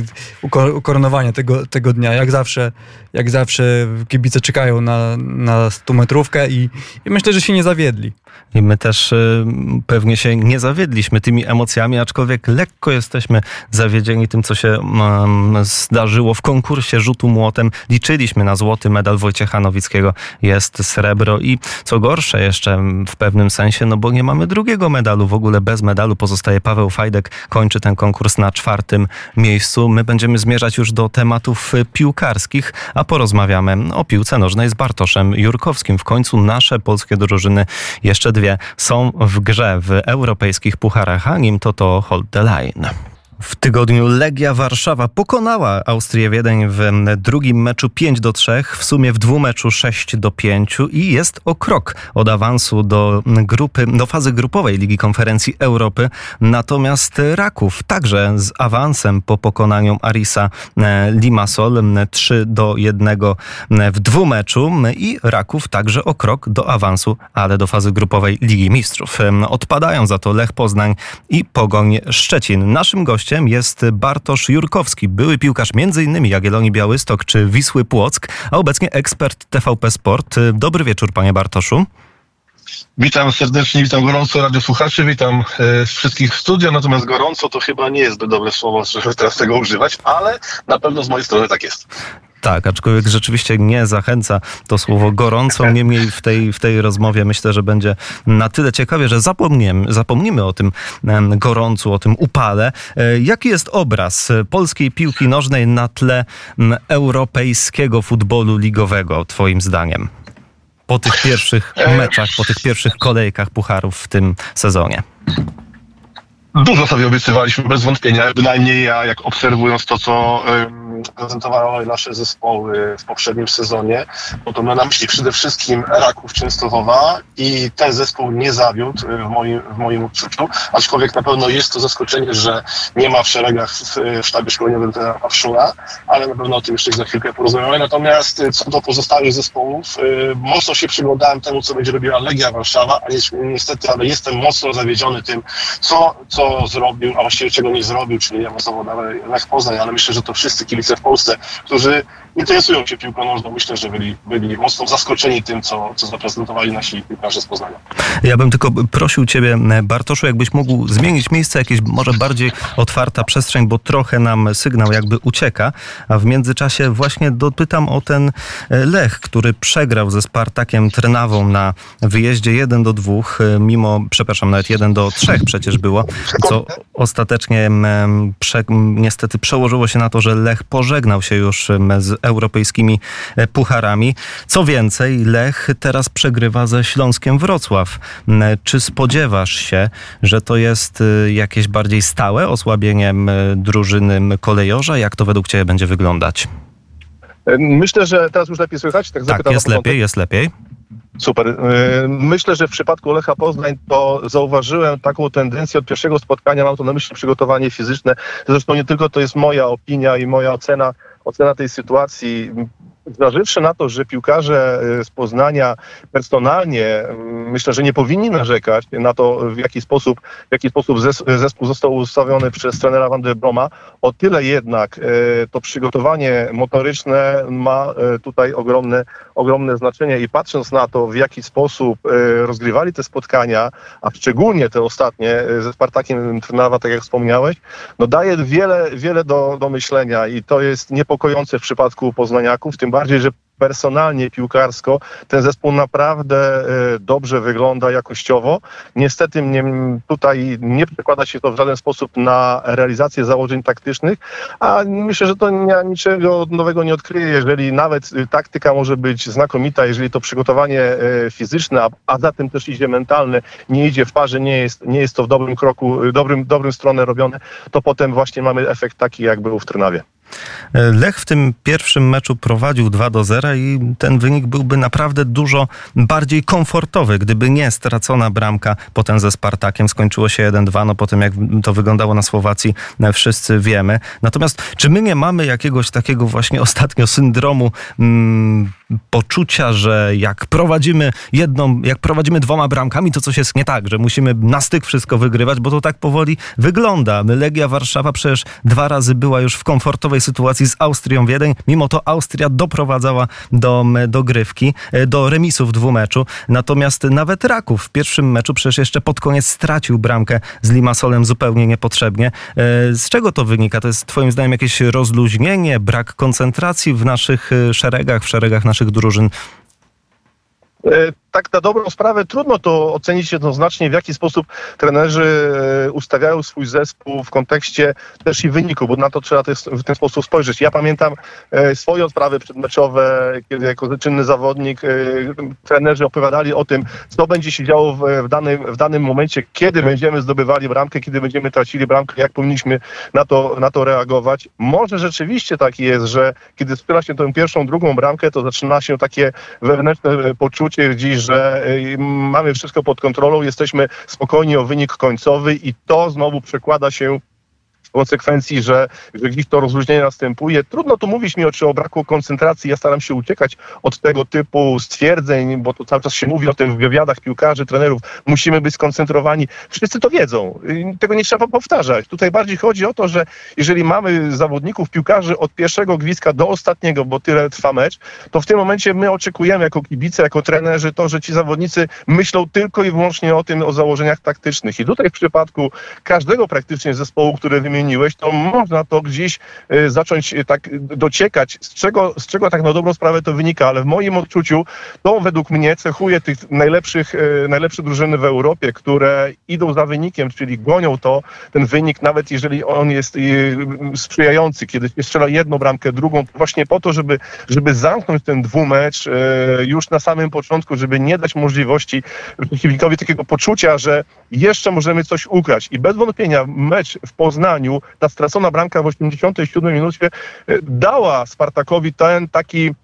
uko- ukoronowanie tego, tego dnia. Jak zawsze, jak zawsze kibice czekają na, na 100 metrówkę i, i myślę, że się nie zawiedli. I my też y, pewnie się nie zawiedliśmy tymi emocjami, aczkolwiek lekko jesteśmy zawiedzieni tym, co się mm, zdarzyło w konkursie rzutu młotem. Liczyliśmy na złoty medal Wojciecha Nowickiego, jest srebro i co gorsze jeszcze w pewnym sensie, no bo nie mamy drugiego medalu. W ogóle bez medalu pozostaje Paweł Fajdek, kończy ten konkurs na czwartym miejscu. My będziemy zmierzać już do tematów piłkarskich, a porozmawiamy o piłce nożnej z Bartoszem Jurkowskim. W końcu nasze polskie drużyny, jeszcze dwie, są w grze w europejskich pucharach, a nim to to Hold the Line. W tygodniu Legia Warszawa pokonała Austrię Wiedeń w drugim meczu 5 do 3, w sumie w dwumeczu 6 do 5 i jest o krok od awansu do grupy, do fazy grupowej Ligi Konferencji Europy. Natomiast Raków także z awansem po pokonaniu Arisa e, Limassol 3 do 1 w dwumeczu i Raków także o krok do awansu, ale do fazy grupowej Ligi Mistrzów. Odpadają za to Lech Poznań i Pogoń Szczecin. Naszym gościem jest Bartosz Jurkowski, były piłkarz m.in. Jagiellonii Białystok czy Wisły Płock, a obecnie ekspert TVP Sport. Dobry wieczór, panie Bartoszu. Witam serdecznie, witam gorąco radiosłuchaczy, witam e, wszystkich w studio, natomiast gorąco to chyba nie jest dobre słowo, żeby teraz tego używać, ale na pewno z mojej strony tak jest. Tak, aczkolwiek rzeczywiście nie zachęca to słowo gorąco. Niemniej w tej, w tej rozmowie myślę, że będzie na tyle ciekawie, że zapomniemy, zapomnimy o tym gorącu, o tym upale. E, Jaki jest obraz polskiej piłki nożnej na tle europejskiego futbolu ligowego, twoim zdaniem? Po tych pierwszych meczach, po tych pierwszych kolejkach pucharów w tym sezonie. Dużo sobie obiecywaliśmy, bez wątpienia, bynajmniej ja, jak obserwując to, co prezentowały nasze zespoły w poprzednim sezonie, no to na myśli przede wszystkim Raków Częstochowa i ten zespół nie zawiódł e, w moim, w moim odczuciu, aczkolwiek na pewno jest to zaskoczenie, że nie ma w szeregach w, w sztabie szkoleniowym trenera Pawszula, ale na pewno o tym jeszcze za chwilkę porozmawiamy. Natomiast e, co do pozostałych zespołów, e, mocno się przyglądałem temu, co będzie robiła Legia Warszawa, a niestety, ale jestem mocno zawiedziony tym, co, co zrobił, a właściwie czego nie zrobił, czyli mocno nawet Lech Poznań, ale myślę, że to wszyscy kibice w Polsce, którzy interesują się piłką nożną, myślę, że byli, byli mocno zaskoczeni tym, co, co zaprezentowali nasi piłkarze z Poznania. Ja bym tylko prosił Ciebie, Bartoszu, jakbyś mógł zmienić miejsce, jakieś może bardziej otwarta przestrzeń, bo trochę nam sygnał jakby ucieka, a w międzyczasie właśnie dopytam o ten e, Lech, który przegrał ze Spartakiem Trnawą na wyjeździe 1 do 2, mimo, przepraszam, nawet 1 do 3 przecież było, co ostatecznie prze, niestety przełożyło się na to, że Lech pożegnał się już z europejskimi e, pucharami. Co więcej, Lech teraz przegrywa ze Śląskiem Wrocław. Czy spodziewasz się, że to jest y, jakieś bardziej stałe osłabienie m, drużyny kolejorza? Jak to według Ciebie będzie wyglądać? Myślę, że teraz już lepiej słychać? Tak, Tak, jest lepiej, jest lepiej. Super. Yy, Myślę, że w przypadku Lecha Poznań to zauważyłem taką tendencję od pierwszego spotkania, mam tu na myśli przygotowanie fizyczne. Zresztą nie tylko to jest moja opinia i moja ocena, ocena tej sytuacji. zważywszy na to, że piłkarze y, z Poznania personalnie mm, myślę, że nie powinni narzekać na to, w jaki sposób, w jaki sposób zes- zespół został ustawiony przez trenera Van der Broma, o tyle jednak y, to przygotowanie motoryczne ma y, tutaj ogromne, ogromne znaczenie i patrząc na to, w jaki sposób y, rozgrywali te spotkania, a szczególnie te ostatnie y, ze Spartakiem Trnawa, tak jak wspomniałeś, no daje wiele, wiele do, do myślenia i to jest niepokojące w przypadku poznaniaków, tym bardziej, że personalnie, piłkarsko ten zespół naprawdę e, dobrze wygląda jakościowo. Niestety mnie tutaj nie przekłada się to w żaden sposób na realizację założeń taktycznych, a myślę, że to nie, niczego nowego nie odkryje, jeżeli nawet y, taktyka może być znakomita, jeżeli to przygotowanie e, fizyczne, a, a za tym też idzie mentalne, nie idzie w parze, nie jest, nie jest to w dobrym kroku, y, dobrym, dobrym stronę robione, to potem właśnie mamy efekt taki, jak był w Trnawie. Lech w tym pierwszym meczu prowadził 2 do 0 i ten wynik byłby naprawdę dużo bardziej komfortowy, gdyby nie stracona bramka potem ze Spartakiem. Skończyło się 1-2, no potem jak to wyglądało na Słowacji e, wszyscy wiemy. Natomiast czy my nie mamy jakiegoś takiego właśnie ostatnio syndromu mm, poczucia, że jak prowadzimy jedną, jak prowadzimy dwoma bramkami, to coś jest nie tak, że musimy na styk wszystko wygrywać, bo to tak powoli wygląda. Legia Warszawa przecież dwa razy była już w komfortowej sytuacji z Austrią Wiedeń. Mimo to Austria doprowadzała do dogrywki, e, do remisu w dwumeczu. Natomiast nawet Raków w pierwszym meczu przecież jeszcze pod koniec stracił bramkę z Limasolem zupełnie niepotrzebnie. E, z czego to wynika? To jest twoim zdaniem jakieś rozluźnienie, brak koncentracji w naszych e, szeregach, w szeregach naszych drużyn? Tak na dobrą sprawę trudno to ocenić jednoznacznie, w jaki sposób trenerzy e, ustawiają swój zespół w kontekście też i wyniku, bo na to trzeba w ten sposób spojrzeć. Ja pamiętam e, swoje odprawy przedmeczowe, kiedy jako czynny zawodnik e, trenerzy opowiadali o tym, co będzie się działo w, danym, w danym momencie, kiedy będziemy zdobywali bramkę, kiedy będziemy tracili bramkę, jak powinniśmy na to, na to reagować. Może rzeczywiście tak jest, że kiedy strzela się tę pierwszą, drugą bramkę, to zaczyna się takie wewnętrzne poczucie gdzieś, że y, mamy wszystko pod kontrolą, jesteśmy spokojni o wynik końcowy i to znowu przekłada się konsekwencji, że, że gdzieś to rozluźnienie następuje. Trudno tu mówić mi o, czy o braku koncentracji. Ja staram się uciekać od tego typu stwierdzeń, bo to cały czas się mówi o tym w wywiadach piłkarzy, trenerów. Musimy być skoncentrowani. Wszyscy to wiedzą. Tego nie trzeba powtarzać. Tutaj bardziej chodzi o to, że jeżeli mamy zawodników, piłkarzy od pierwszego gwizdka do ostatniego, bo tyle trwa mecz, to w tym momencie my oczekujemy jako kibice, jako trenerzy to, że ci zawodnicy myślą tylko i wyłącznie o tym, o założeniach taktycznych. I tutaj w przypadku każdego praktycznie zespołu, który wymieniłem, wymieniłeś, to można to gdzieś y, zacząć y, tak dociekać, z czego, z czego tak na dobrą sprawę to wynika, ale w moim odczuciu to według mnie cechuje tych najlepszych, y, najlepsze drużyny w Europie, które idą za wynikiem, czyli gonią to, ten wynik, nawet jeżeli on jest sprzyjający, kiedy strzela jedną bramkę, drugą, właśnie po to, żeby, żeby zamknąć ten dwumecz już na samym początku, żeby nie dać możliwości przeciwnikowi takiego poczucia, że jeszcze możemy coś ukraść. I bez wątpienia mecz w Poznaniu ta stracona bramka w 87 minucie e, dała Spartakowi ten taki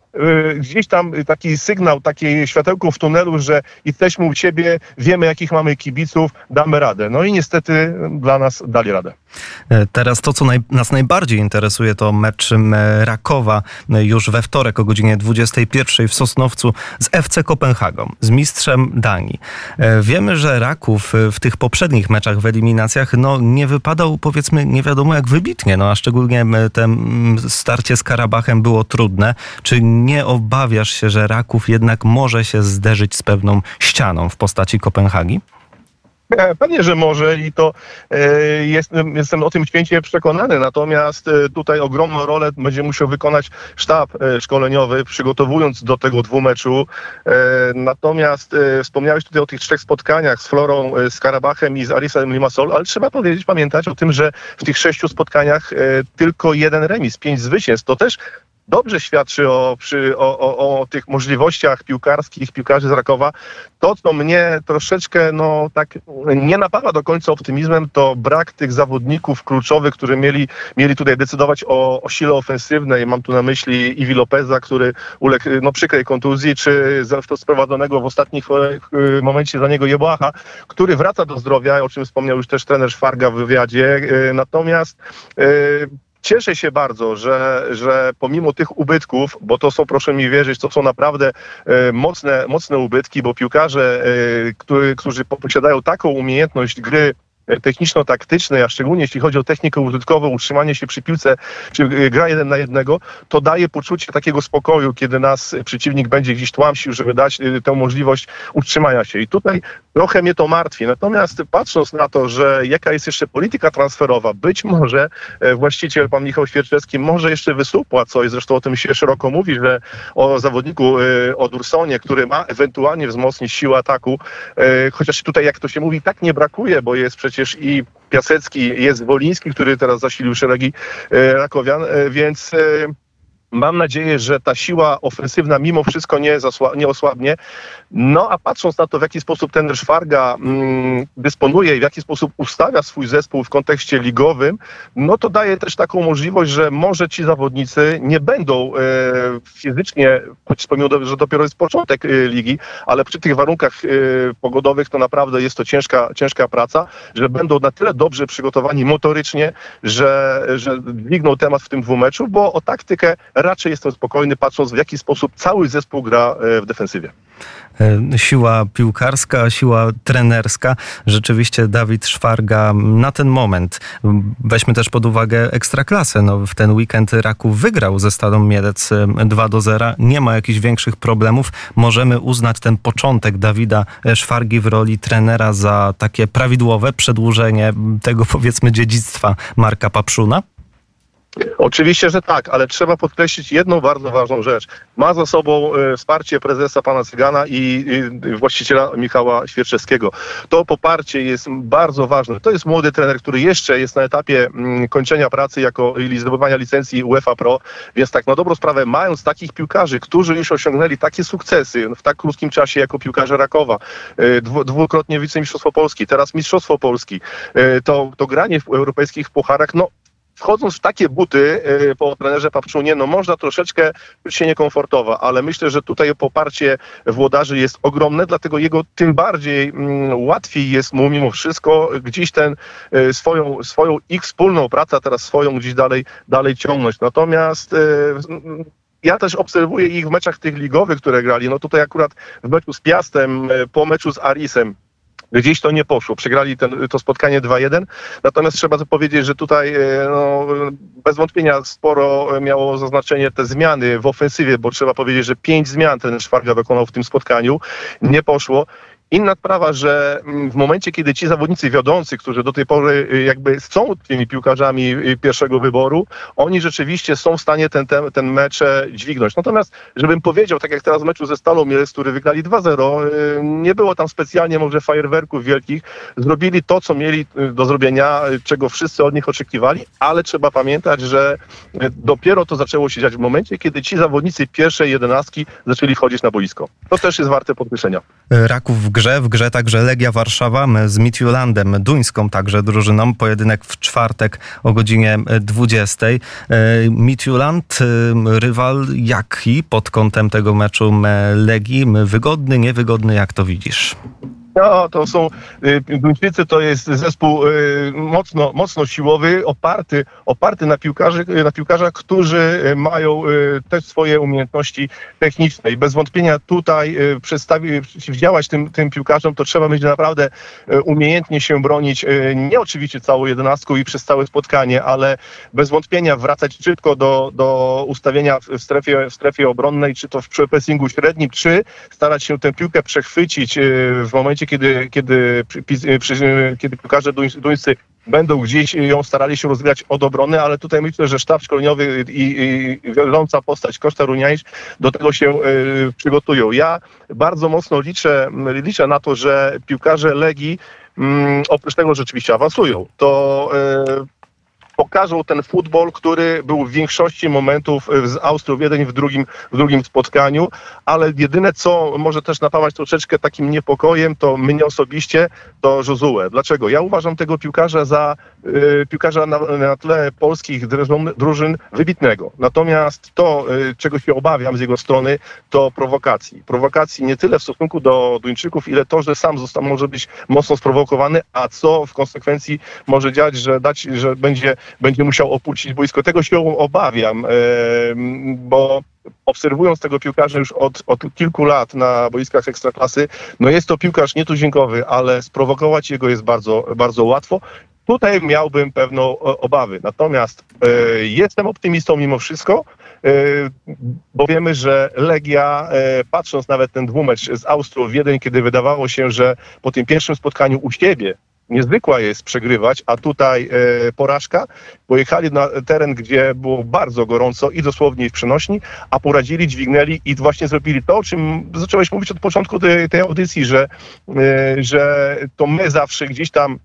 gdzieś tam taki sygnał, takie światełko w tunelu, że jesteśmy u siebie, wiemy jakich mamy kibiców, damy radę. No i niestety dla nas dali radę. E, teraz to, co naj, nas najbardziej interesuje, to mecz Rakowa już we wtorek o godzinie 21 w Sosnowcu z FC Kopenhagą, z mistrzem Danii. E, wiemy, że Raków w tych poprzednich meczach w eliminacjach no, nie wypadał, powiedzmy, nie wiadomo jak wybitnie, no, a szczególnie te starcie z Karabachem było trudne. Czy nie obawiasz się, że Raków jednak może się zderzyć z pewną ścianą w postaci Kopenhagi? E, pewnie, że może i to e, jestem, o tym święcie przekonany, natomiast e, tutaj ogromną rolę będzie musiał wykonać sztab szkoleniowy, przygotowując do tego dwumeczu. Natomiast wspomniałeś tutaj o tych trzech spotkaniach z Florą, z Karabachem i z Arisem Limassol, ale trzeba powiedzieć, pamiętać o tym, że w tych sześciu spotkaniach tylko jeden remis, pięć zwycięstw. To też dobrze świadczy o, przy, o, o, o, tych możliwościach piłkarskich piłkarzy z Rakowa. To, co mnie troszeczkę no, tak nie napawa do końca optymizmem, to brak tych zawodników kluczowych, którzy mieli, mieli tutaj decydować o, o sile ofensywnej. Mam tu na myśli Iwi Lopeza, który uległ no, przykrej kontuzji, czy to sprowadzonego w ostatnim momencie za niego Jebłacha, który wraca do zdrowia, o czym wspomniał już też trener Szwarga w wywiadzie. Natomiast cieszę się bardzo, że, że pomimo tych ubytków, bo to są, proszę mi wierzyć, to są naprawdę e, mocne, mocne ubytki, bo piłkarze, e, który, którzy posiadają taką umiejętność gry techniczno-taktycznej, a szczególnie jeśli chodzi o technikę użytkową, utrzymanie się przy piłce, czy y, gra jeden na jednego, to daje poczucie takiego spokoju, kiedy nas przeciwnik będzie gdzieś tłamsił, żeby dać y, tę możliwość utrzymania się. I tutaj trochę mnie to martwi. Natomiast patrząc na to, że jaka jest jeszcze polityka transferowa, być może e, właściciel, pan Michał Świerczewski, może jeszcze wysupła coś, zresztą o tym się szeroko mówi, że o zawodniku, e, o Dursonie, który ma ewentualnie wzmocnić siłę ataku, e, chociaż tutaj, jak to się mówi, tak nie brakuje, bo jest przecież i Piasecki, jest Woliński, który teraz zasilił szeregi Rakowian, więc Mam nadzieję, że ta siła ofensywna mimo wszystko nie, nie osłabnie. No a patrząc na to, w jaki sposób ten Szwarga mm, dysponuje i w jaki sposób ustawia swój zespół w kontekście ligowym, no to daje też taką możliwość, że może ci zawodnicy nie będą e, fizycznie, choć pomimo, że dopiero jest początek e, ligi, ale przy tych warunkach e, pogodowych to naprawdę jest to ciężka, ciężka praca, że będą na tyle dobrze przygotowani motorycznie, że, że dźwigną temat w tym dwumeczu, bo o taktykę raczej jestem spokojny, patrząc w jaki sposób cały zespół gra e, w defensywie. E, siła piłkarska, siła trenerska. Rzeczywiście Dawid Szwarga na ten moment, weźmy też pod uwagę ekstraklasę, no w ten weekend Raków wygrał ze Stalą Mielec 2 e, do 0. Nie ma jakichś większych problemów. Możemy uznać ten początek Dawida Szwargi w roli trenera za takie prawidłowe przedłużenie tego powiedzmy dziedzictwa Marka Papszuna? Oczywiście, że tak, ale trzeba podkreślić jedną bardzo ważną rzecz. Ma za sobą e, wsparcie prezesa pana Cygana i, i właściciela Michała Świerczewskiego. To poparcie jest bardzo ważne. To jest młody trener, który jeszcze jest na etapie mm, kończenia pracy jako zdobywania licencji UEFA Pro, więc tak na dobrą sprawę, mając takich piłkarzy, którzy już osiągnęli takie sukcesy w tak krótkim czasie jako piłkarze Rakowa, e, dwukrotnie wicemistrzostwo Polski, teraz mistrzostwo Polski, e, to, to granie w europejskich pucharach, no wchodząc w takie buty y, po trenerze Papczunie, no można troszeczkę czuć się niekomfortowo, ale myślę, że tutaj poparcie włodarzy jest ogromne, dlatego jego tym bardziej mm, łatwiej jest mu mimo wszystko gdzieś ten y, swoją, swoją ich wspólną pracę, a teraz swoją gdzieś dalej, dalej ciągnąć. Natomiast y, ja też obserwuję ich w meczach tych ligowych, które grali. No tutaj akurat w meczu z Piastem, po meczu z Arisem, Gdzieś to nie poszło. Przegrali ten, to spotkanie 2-1. Natomiast trzeba to powiedzieć, że tutaj e, no, bez wątpienia sporo miało zaznaczenie te zmiany w ofensywie, bo trzeba powiedzieć, że pięć zmian ten Szwarga dokonał w tym spotkaniu. Nie poszło. Inna sprawa, że mm, w momencie, kiedy ci zawodnicy wiodący, którzy do tej pory y, jakby są tymi piłkarzami y, pierwszego wyboru, oni rzeczywiście są w stanie ten, ten, ten mecz dźwignąć. Natomiast, żebym powiedział, tak jak teraz w meczu ze Stalą Mielec, który wygrali 2-0, y, nie było tam specjalnie może fajerwerków wielkich. Zrobili to, co mieli do zrobienia, czego wszyscy od nich oczekiwali, ale trzeba pamiętać, że dopiero to zaczęło się dziać w momencie, kiedy ci zawodnicy pierwszej jedenastki zaczęli wchodzić na boisko. To też jest warte podkreślenia. Raków w grze, w grze także Legia Warszawa z Midtjulandem, duńską także drużyną. Pojedynek w czwartek o godzinie 20. E, Midtjuland, e, rywal jaki pod kątem tego meczu Legii? Wygodny, niewygodny, jak to widzisz? No, to są y, Duńczycy, to jest zespół y, mocno, mocno siłowy, oparty, oparty na, piłkarzy, na piłkarzach, którzy mają y, też swoje umiejętności techniczne. I bez wątpienia tutaj przeciwdziałać tym, tym piłkarzom, to trzeba będzie naprawdę umiejętnie się bronić. Nie oczywiście całą jedenastką i przez całe spotkanie, ale bez wątpienia wracać szybko do, do ustawienia w strefie, w strefie obronnej, czy to w pressingu średnim, czy starać się tę piłkę przechwycić w momencie, momencie, kiedy, kiedy, kiedy piłkarze duńscy będą gdzieś ją starali się rozwijać od obrony, ale tutaj myślę, że sztab szkoleniowy i, i wiodąca postać Koszta Runiańsz do tego się y, przygotują. Ja bardzo mocno liczę, liczę na to, że piłkarze Legii mm, oprócz tego, rzeczywiście awansują, to y, pokażą ten futbol, który był w większości momentów z Austrią w drugim, w drugim spotkaniu, ale jedyne co może też napawać troszeczkę takim niepokojem, to mnie osobiście, to Josue. Dlaczego? Ja uważam tego piłkarza za y, piłkarza na, na tle polskich drużyn, drużyn wybitnego. Natomiast to, y, czego się obawiam z jego strony, to prowokacji. Prowokacji nie tyle w stosunku do Duńczyków, ile to, że sam został, może być mocno sprowokowany, a co w konsekwencji może dziać, że, dać, że będzie będzie musiał opuścić boisko. Tego się obawiam, bo obserwując tego piłkarza już od, od kilku lat na boiskach ekstraklasy, no jest to piłkarz nietuzinkowy, ale sprowokować jego jest bardzo, bardzo łatwo. Tutaj miałbym pewną obawy. Natomiast e, jestem optymistą mimo wszystko, e, bo wiemy, że Legia, e, patrząc nawet ten dwumecz z Austrią Wiedeń, kiedy wydawało się, że po tym pierwszym spotkaniu u siebie niezwykła jest przegrywać, a tutaj e, porażka. Pojechali na teren, gdzie było bardzo gorąco i dosłownie w przenośni, a poradzili, dźwignęli i właśnie zrobili to, o czym zacząłeś mówić od początku tej, tej audycji, że, e, że to my zawsze gdzieś tam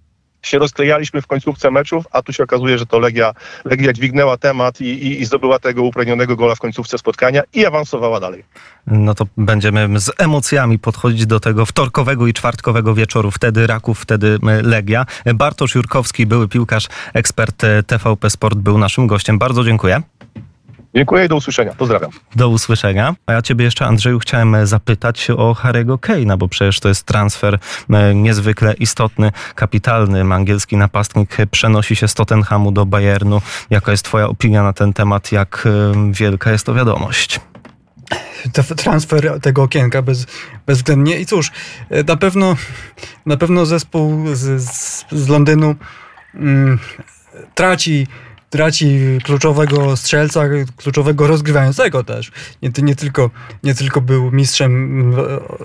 się rozklejaliśmy w końcówce meczów, a tu się okazuje, że to Legia, Legia dźwignęła temat i, i, i zdobyła tego upragnionego gola w końcówce spotkania i awansowała dalej. No to będziemy z emocjami podchodzić do tego wtorkowego i czwartkowego wieczoru. Wtedy Raków, wtedy Legia. Bartosz Jurkowski, były piłkarz, ekspert TVP Sport był naszym gościem. Bardzo dziękuję. Dziękuję i do usłyszenia. Pozdrawiam. Do usłyszenia. A ja ciebie jeszcze, Andrzeju, chciałem zapytać o Harry'ego Kane'a, bo przecież to jest transfer e, niezwykle istotny, kapitalny. Angielski napastnik przenosi się z Tottenhamu do Bayernu. Jaka jest twoja opinia na ten temat? Jak e, wielka jest to wiadomość? transfer tego okienka bez, bezwzględnie. I cóż, e, na pewno, na pewno zespół z, z, z Londynu mm, traci traci kluczowego strzelca, kluczowego rozgrywającego też. Nie, nie, tylko, nie tylko był mistrzem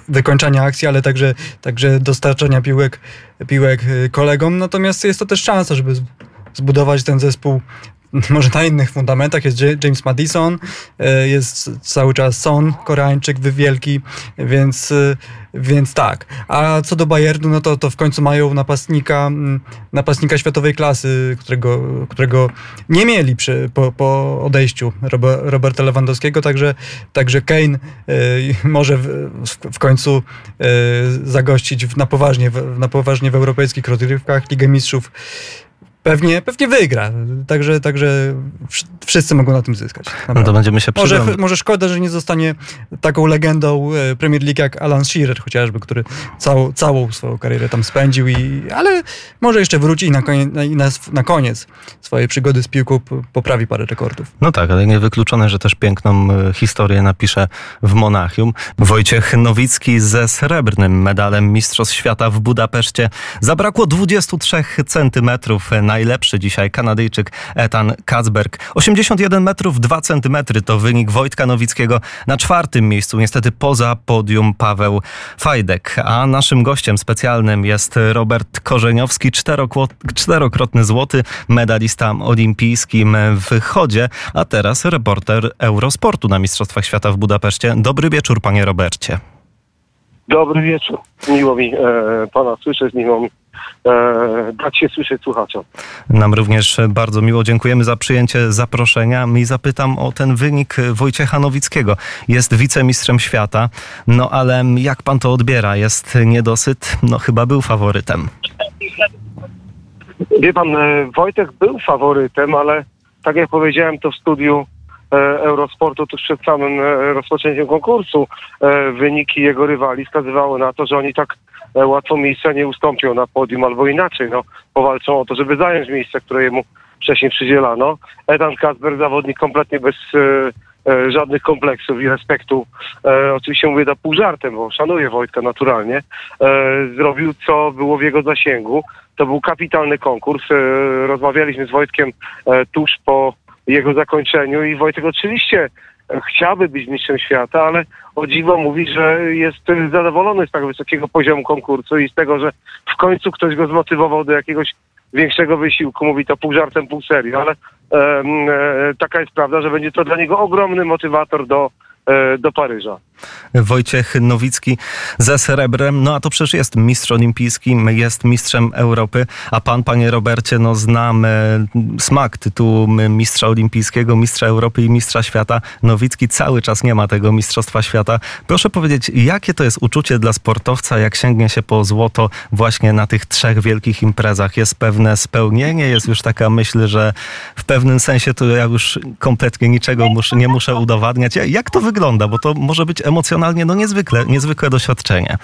wykończania akcji, ale także, także dostarczania piłek, piłek kolegom. Natomiast jest to też szansa, żeby zbudować ten zespół może na innych fundamentach jest James Madison, e, jest cały czas Son, Koreańczyk wielki, więc, e, więc tak. A co do Bayernu, no to, to w końcu mają napastnika, napastnika światowej klasy, którego, którego nie mieli przy, po, po odejściu Roberta Lewandowskiego, także, także Kane y, może w, w, końcu zagościć na poważnie, na poważnie w europejskich rozgrywkach Ligę Mistrzów Pewnie, pewnie wygra. Także, także wszyscy mogą na tym zyskać. Naprawdę. No to będziemy się może, może szkoda, że nie zostanie taką legendą e, Premier League jak Alan Shearer chociażby, który całą, całą swoją karierę tam spędził, i, ale może jeszcze wróci i na koniec, na, na koniec swojej przygody z piłką poprawi parę rekordów. No tak, ale niewykluczone, że też piękną e, historię napisze w Monachium. Wojciech Nowicki ze srebrnym medalem Mistrzostw Świata w Budapeszcie. Zabrakło 23 centymetrów najlepszy dzisiaj Kanadyjczyk Ethan Kacberg. 81 metrów 2 centymetry to wynik Wojtka Nowickiego na czwartym miejscu, niestety poza podium Paweł Fajdek. A naszym gościem specjalnym jest Robert Korzeniowski, czterokrotny złoty medalista olimpijskim w chodzie, a teraz reporter Eurosportu na Mistrzostwach Świata w Budapeszcie. Dobry wieczór, panie Robercie. Dobry wieczór. Miło mi e, pana słyszeć, miło mi dać się słyszeć słuchaczom. Nam również bardzo miło dziękujemy za przyjęcie zaproszenia. I zapytam o ten wynik Wojciecha Nowickiego. Jest wicemistrzem świata, no ale jak pan to odbiera? Jest niedosyt? No chyba był faworytem. Wie pan, e, Wojtek był faworytem, ale tak jak powiedziałem to w studiu e, Eurosportu tuż przed samym e, rozpoczęciem konkursu, wyniki jego rywali wskazywały na to, że oni tak E, łatwo miejsca nie ustąpią na podium, albo inaczej, no, powalczą o to, żeby zająć miejsce, które jemu wcześniej przydzielano. Edan Kasper, zawodnik kompletnie bez e, e, żadnych kompleksów i respektu, e, oczywiście mówię to pół żartem, bo szanuję Wojtka naturalnie, e, zrobił co było w jego zasięgu. To był kapitalny konkurs. E, rozmawialiśmy z Wojtkiem tuż po jego zakończeniu i Wojtek oczywiście chciałby być mistrzem świata, ale o dziwo mówi, że jest zadowolony z tak wysokiego poziomu konkursu i z tego, że w końcu ktoś go zmotywował do jakiegoś większego wysiłku. Mówi to pół żartem, pół serio, ale e, taka jest prawda, że będzie to dla niego ogromny motywator do E, do Paryża. Wojciech Nowicki ze srebrem, no a to przecież jest mistrz olimpijski, jest mistrzem Europy, a pan, panie Robercie, no znam smak tytułu mistrza olimpijskiego, mistrza Europy i mistrza świata. Nowicki cały czas nie ma tego mistrzostwa świata. Proszę powiedzieć, jakie to jest uczucie dla sportowca, jak sięgnie się po złoto właśnie na tych trzech wielkich imprezach? Jest pewne spełnienie, jest już taka myśl, że w pewnym sensie to ja już kompletnie niczego muszę, nie muszę udowadniać. Jak to wygląda? Bo to może być emocjonalnie no niezwykle, niezwykłe doświadczenie.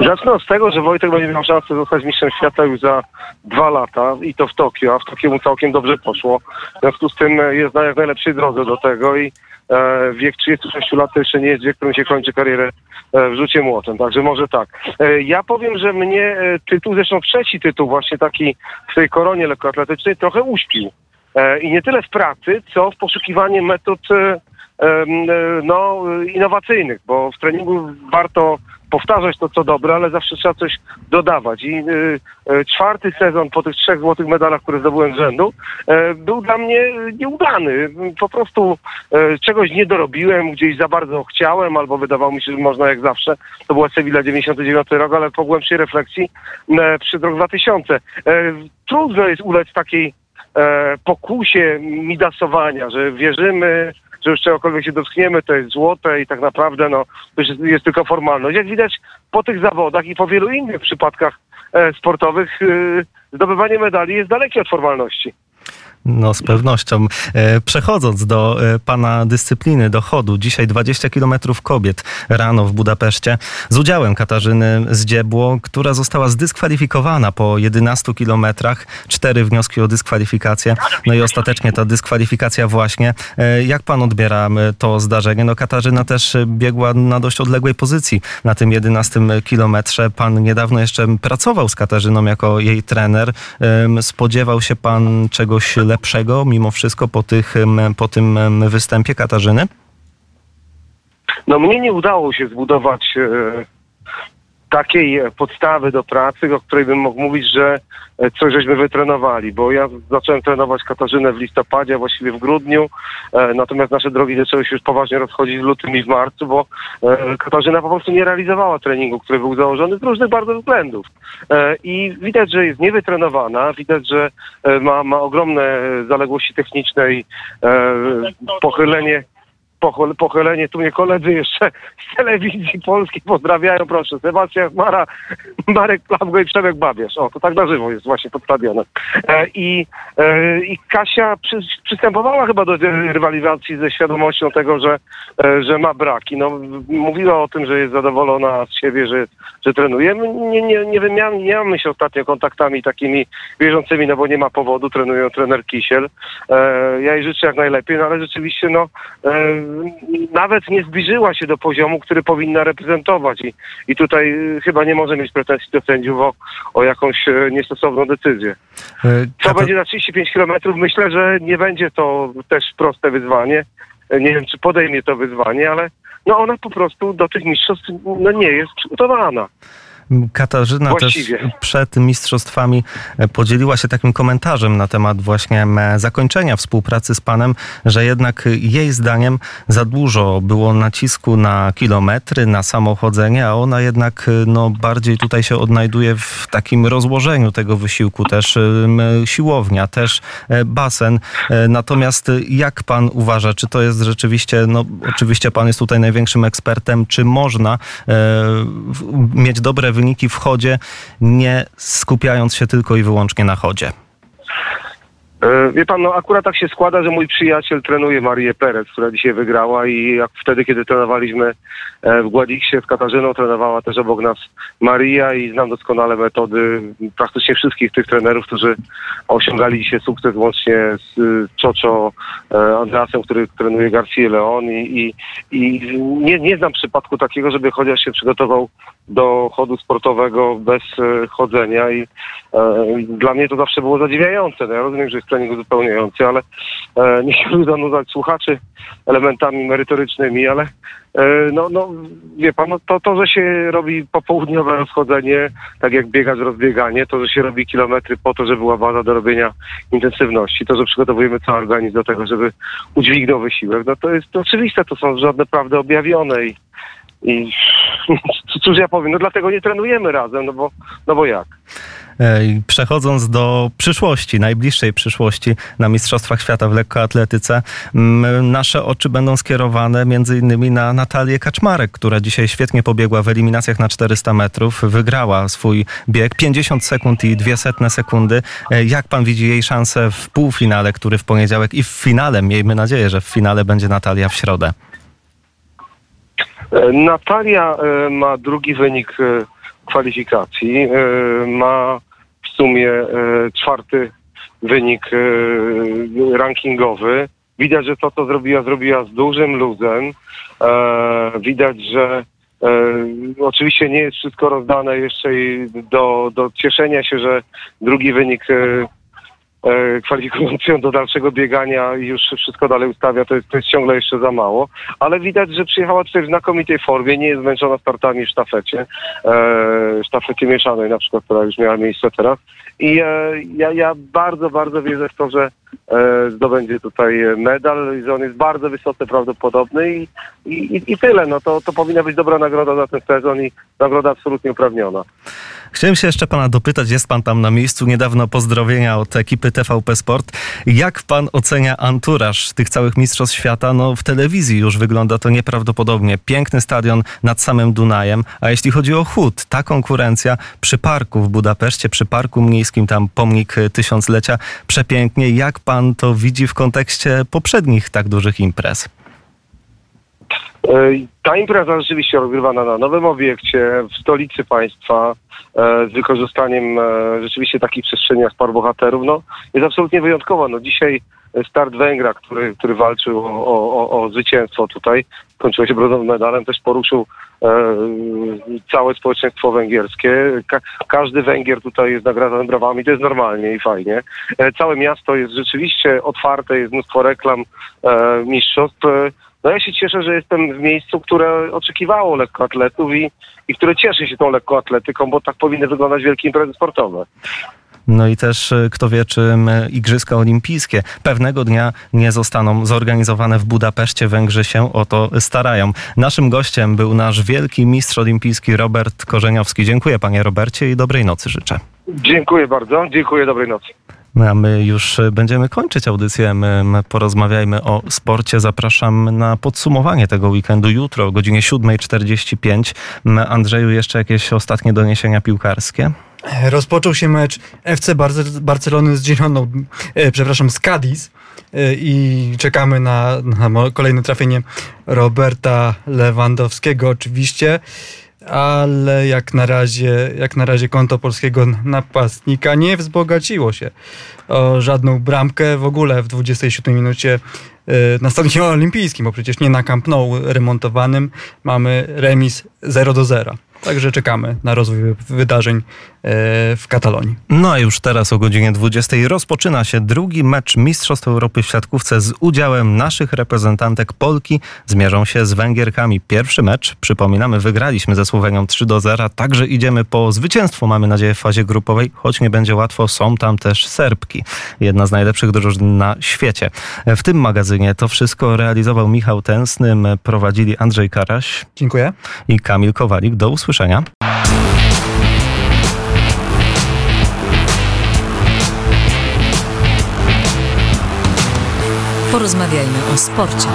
Zacznę od tego, że Wojtek będzie miał szansę zostać mistrzem świata już za dwa lata i to w Tokio, a w Tokio mu całkiem dobrze poszło. W związku z tym e, jest na jak najlepszej drodze do tego i e, wiek 36 lat to jeszcze nie jest wiek, którym się kończy karierę e, w rzucie młotem, także może tak. E, ja powiem, że mnie e, tytuł, zresztą trzeci tytuł właśnie taki w tej koronie lekkoatletycznej trochę uśpił. E, I nie tyle w pracy, co w poszukiwaniu metod no, innowacyjnych, bo w treningu warto powtarzać to, co dobre, ale zawsze trzeba coś dodawać. I y, y, czwarty sezon po tych trzech złotych medalach, które zdobyłem z rzędu, e, był dla mnie nieudany. Po prostu e, czegoś nie dorobiłem, gdzieś za bardzo chciałem, albo wydawało mi się, że można jak zawsze. To była Sevilla 99 rok, ale po głębszej refleksji e, przed rok 2000. E, trudno jest ulec takiej e, pokusie midasowania, że wierzymy, że już czegokolwiek się dotkniemy, to jest złote i tak naprawdę no, to jest, jest tylko formalność. Jak widać po tych zawodach i po wielu innych przypadkach e, sportowych, e, zdobywanie medali jest dalekie od formalności. No, z pewnością. E, Przechodząc do e, pana dyscypliny, do chodu, dzisiaj 20 km kobiet rano w Budapeszcie z udziałem Katarzyny Zdziebło, która została zdyskwalifikowana po 11 kilometrach. Cztery wnioski o dyskwalifikację. No i ostatecznie ta dyskwalifikacja właśnie. E, Jak pan odbiera to zdarzenie? No Katarzyna też biegła na dość odległej pozycji na tym 11 kilometrze. Pan niedawno jeszcze pracował z Katarzyną jako jej trener. Spodziewał się pan czegoś lepszego mimo wszystko po, tych, po tym występie Katarzyny? No mnie nie udało się zbudować e, takiej podstawy do pracy, o której bym mógł mówić, że e, coś żeśmy wytrenowali, bo ja zacząłem trenować Katarzynę w listopadzie, a właściwie w grudniu, e, natomiast nasze drogi zaczęły się już poważnie rozchodzić w lutym i w marcu, bo e, Katarzyna po prostu nie realizowała treningu, który był założony z różnych bardzo względów. E, I widać, że jest niewytrenowana, widać, że e, ma, ma ogromne zaległości techniczne i e, pochylenie. pochol- pochylenie. Tu mnie koledzy jeszcze z telewizji polskiej pozdrawiają, proszę. Sebastian Mara, Marek Plawgo i Przemek Babierz. O, to tak na żywo jest właśnie pod stadionem. E, i, e, I Kasia przy, przystępowała chyba do rywalizacji ze świadomością tego, że, e, że ma braki. No, mówiła o tym, że jest zadowolona z siebie, że, że trenuje. Nie, nie, nie, mamy się ostatnio kontaktami takimi bieżącymi, no bo nie ma powodu, trenują trener Kisiel. E, ja jej życzę jak najlepiej, no ale rzeczywiście no e, nawet nie zbliżyła się do poziomu, który powinna reprezentować i, i tutaj e, chyba nie może mieć pretensji do sędziów o, o jakąś e, niestosowną decyzję. E, Co Kata- będzie na 35 km? Myślę, że nie będzie to też proste wyzwanie. E, Nie wiem, czy podejmie to wyzwanie, ale no ona po prostu do tych mistrzostw no, nie jest przygotowana. Katarzyna też Właściwie. przed mistrzostwami e, podzieliła się takim komentarzem na temat właśnie zakończenia współpracy z panem, że jednak jej zdaniem za dużo było nacisku na kilometry, na samochodzenie, a ona jednak e, no, bardziej tutaj się odnajduje w takim rozłożeniu tego wysiłku, też siłownia, też e, basen. Natomiast jak pan uważa, czy to jest rzeczywiście, no oczywiście pan jest tutaj największym ekspertem, czy można mieć dobre wyniki w chodzie, nie skupiając się tylko i wyłącznie na chodzie? E, Wie pan, no akurat tak się składa, że mój przyjaciel trenuje Marię Perez, która dzisiaj wygrała i jak wtedy, kiedy trenowaliśmy e, w Gładiksie z Katarzyną, trenowała też obok nas Maria i znam doskonale metody praktycznie wszystkich tych trenerów, którzy osiągali dzisiaj sukces łącznie z y, Czocho e, Andreasem, który trenuje Garcia Leon i, i, i nie, nie znam przypadku takiego, żeby chociaż się przygotował do chodu sportowego bez e, chodzenia i e, dla mnie to zawsze było zadziwiające. No ja rozumiem, że trening uzupełniający, ale e, nie chciałbym zanudzać słuchaczy elementami merytorycznymi, ale e, no, no wie pan, no, to, to, że się robi popołudniowe rozchodzenie, tak jak biegać rozbieganie, to, że się robi kilometry po to, żeby była baza do robienia intensywności, to, że przygotowujemy cały organizm do tego, żeby udźwignął wysiłek, no to jest to oczywiste, to są żadne prawdy objawione i i cóż ja powiem, no dlatego nie trenujemy razem, no bo, no bo jak? E, Przechodząc do przyszłości, najbliższej przyszłości na Mistrzostwach Świata w lekkoatletyce, m, nasze oczy będą skierowane między innymi na Natalię Kaczmarek, która dzisiaj świetnie pobiegła w eliminacjach na 400 metrów, wygrała swój bieg 50 sekund i 200 sekundy. E, Jak pan widzi jej szansę w półfinale, który w poniedziałek i w finale, miejmy nadzieję, że w finale będzie Natalia w środę. E, Natalia ma drugi wynik kwalifikacji. Ma sumie e, czwarty wynik e, rankingowy. Widać, że to, co zrobiła, zrobiła z dużym luzem. E, widać, że oczywiście nie jest wszystko rozdane jeszcze i do, do cieszenia się, że drugi wynik e, kwalifikujący ją do dalszego biegania i już wszystko dalej ustawia, to jest, to jest ciągle jeszcze za mało. Ale widać, że przyjechała tutaj w znakomitej formie, nie jest zmęczona startami w sztafecie, e, sztafecie mieszanej na przykład, która już miała miejsce teraz. I e, ja, ja bardzo, bardzo wierzę w to, że e, zdobędzie tutaj medal i że on jest bardzo wysoce prawdopodobny i, i, i tyle. No to, to powinna być dobra nagroda za ten sezon i nagroda absolutnie uprawniona. Chciałem się jeszcze pana dopytać, jest pan tam na miejscu, niedawno pozdrowienia od ekipy TVP Sport. Jak pan ocenia anturaż tych całych mistrzostw świata? No w telewizji już wygląda to nieprawdopodobnie. Piękny stadion nad samym Dunajem, a jeśli chodzi o chód, ta konkurencja przy parku w Budapeszcie, przy parku miejskim, tam pomnik tysiąclecia, przepięknie. Jak pan to widzi w kontekście poprzednich tak dużych imprez? E, Ta impreza rzeczywiście rozgrywana na nowym obiekcie w stolicy państwa e, z wykorzystaniem e, rzeczywiście takich przestrzeni jak Park Bohaterów, no jest absolutnie wyjątkowa. No dzisiaj start Węgra, który, który walczył o, o, o zwycięstwo tutaj, kończyło się brązowym medalem, też poruszył e, całe społeczeństwo węgierskie. Ka każdy Węgier tutaj jest nagradzany brawami, to jest normalnie i fajnie. E, całe miasto jest rzeczywiście otwarte, jest mnóstwo reklam e, mistrzostw. E, no ja się cieszę, że jestem w miejscu, które oczekiwało lekkoatletów i, i które cieszy się tą lekkoatletyką, bo tak powinny wyglądać wielkie imprezy sportowe. No i też e, kto wie, czy m, Igrzyska Olimpijskie pewnego dnia nie zostaną zorganizowane w Budapeszcie. Węgrzy się o to starają. Naszym gościem był nasz wielki mistrz olimpijski Robert Korzeniowski. Dziękuję panie Robercie i dobrej nocy życzę. Dziękuję bardzo, dziękuję, dobrej nocy. No, A my już e, będziemy kończyć audycję. My, my porozmawiajmy o sporcie. Zapraszam na podsumowanie tego weekendu jutro o godzinie 7.45. M, Andrzeju, jeszcze jakieś ostatnie doniesienia piłkarskie? Rozpoczął się mecz FC Barce- Barcelony z Gironą, e, przepraszam, z Cadiz e, i czekamy na, na kolejne trafienie Roberta Lewandowskiego oczywiście, ale jak na razie, jak na razie konto polskiego napastnika nie wzbogaciło się o żadną bramkę w ogóle w 27 minucie e, na stadionie olimpijskim, bo przecież nie na Camp Nou remontowanym mamy remis 0 do 0. Także czekamy na rozwój wydarzeń w Katalonii. No a już teraz o godzinie 20 rozpoczyna się drugi mecz Mistrzostw Europy w siatkówce z udziałem naszych reprezentantek Polki. Zmierzą się z Węgierkami. Pierwszy mecz, przypominamy, wygraliśmy ze Słowenią 3 do 0, także idziemy po zwycięstwo, mamy nadzieję, w fazie grupowej, choć nie będzie łatwo, są tam też Serbki. Jedna z najlepszych drużyn na świecie. W tym magazynie to wszystko realizował Michał Tęsny, prowadzili Andrzej Karaś Dziękuję. i Kamil Kowalik. Do usłyszenia. Porozmawiajmy o sporcie.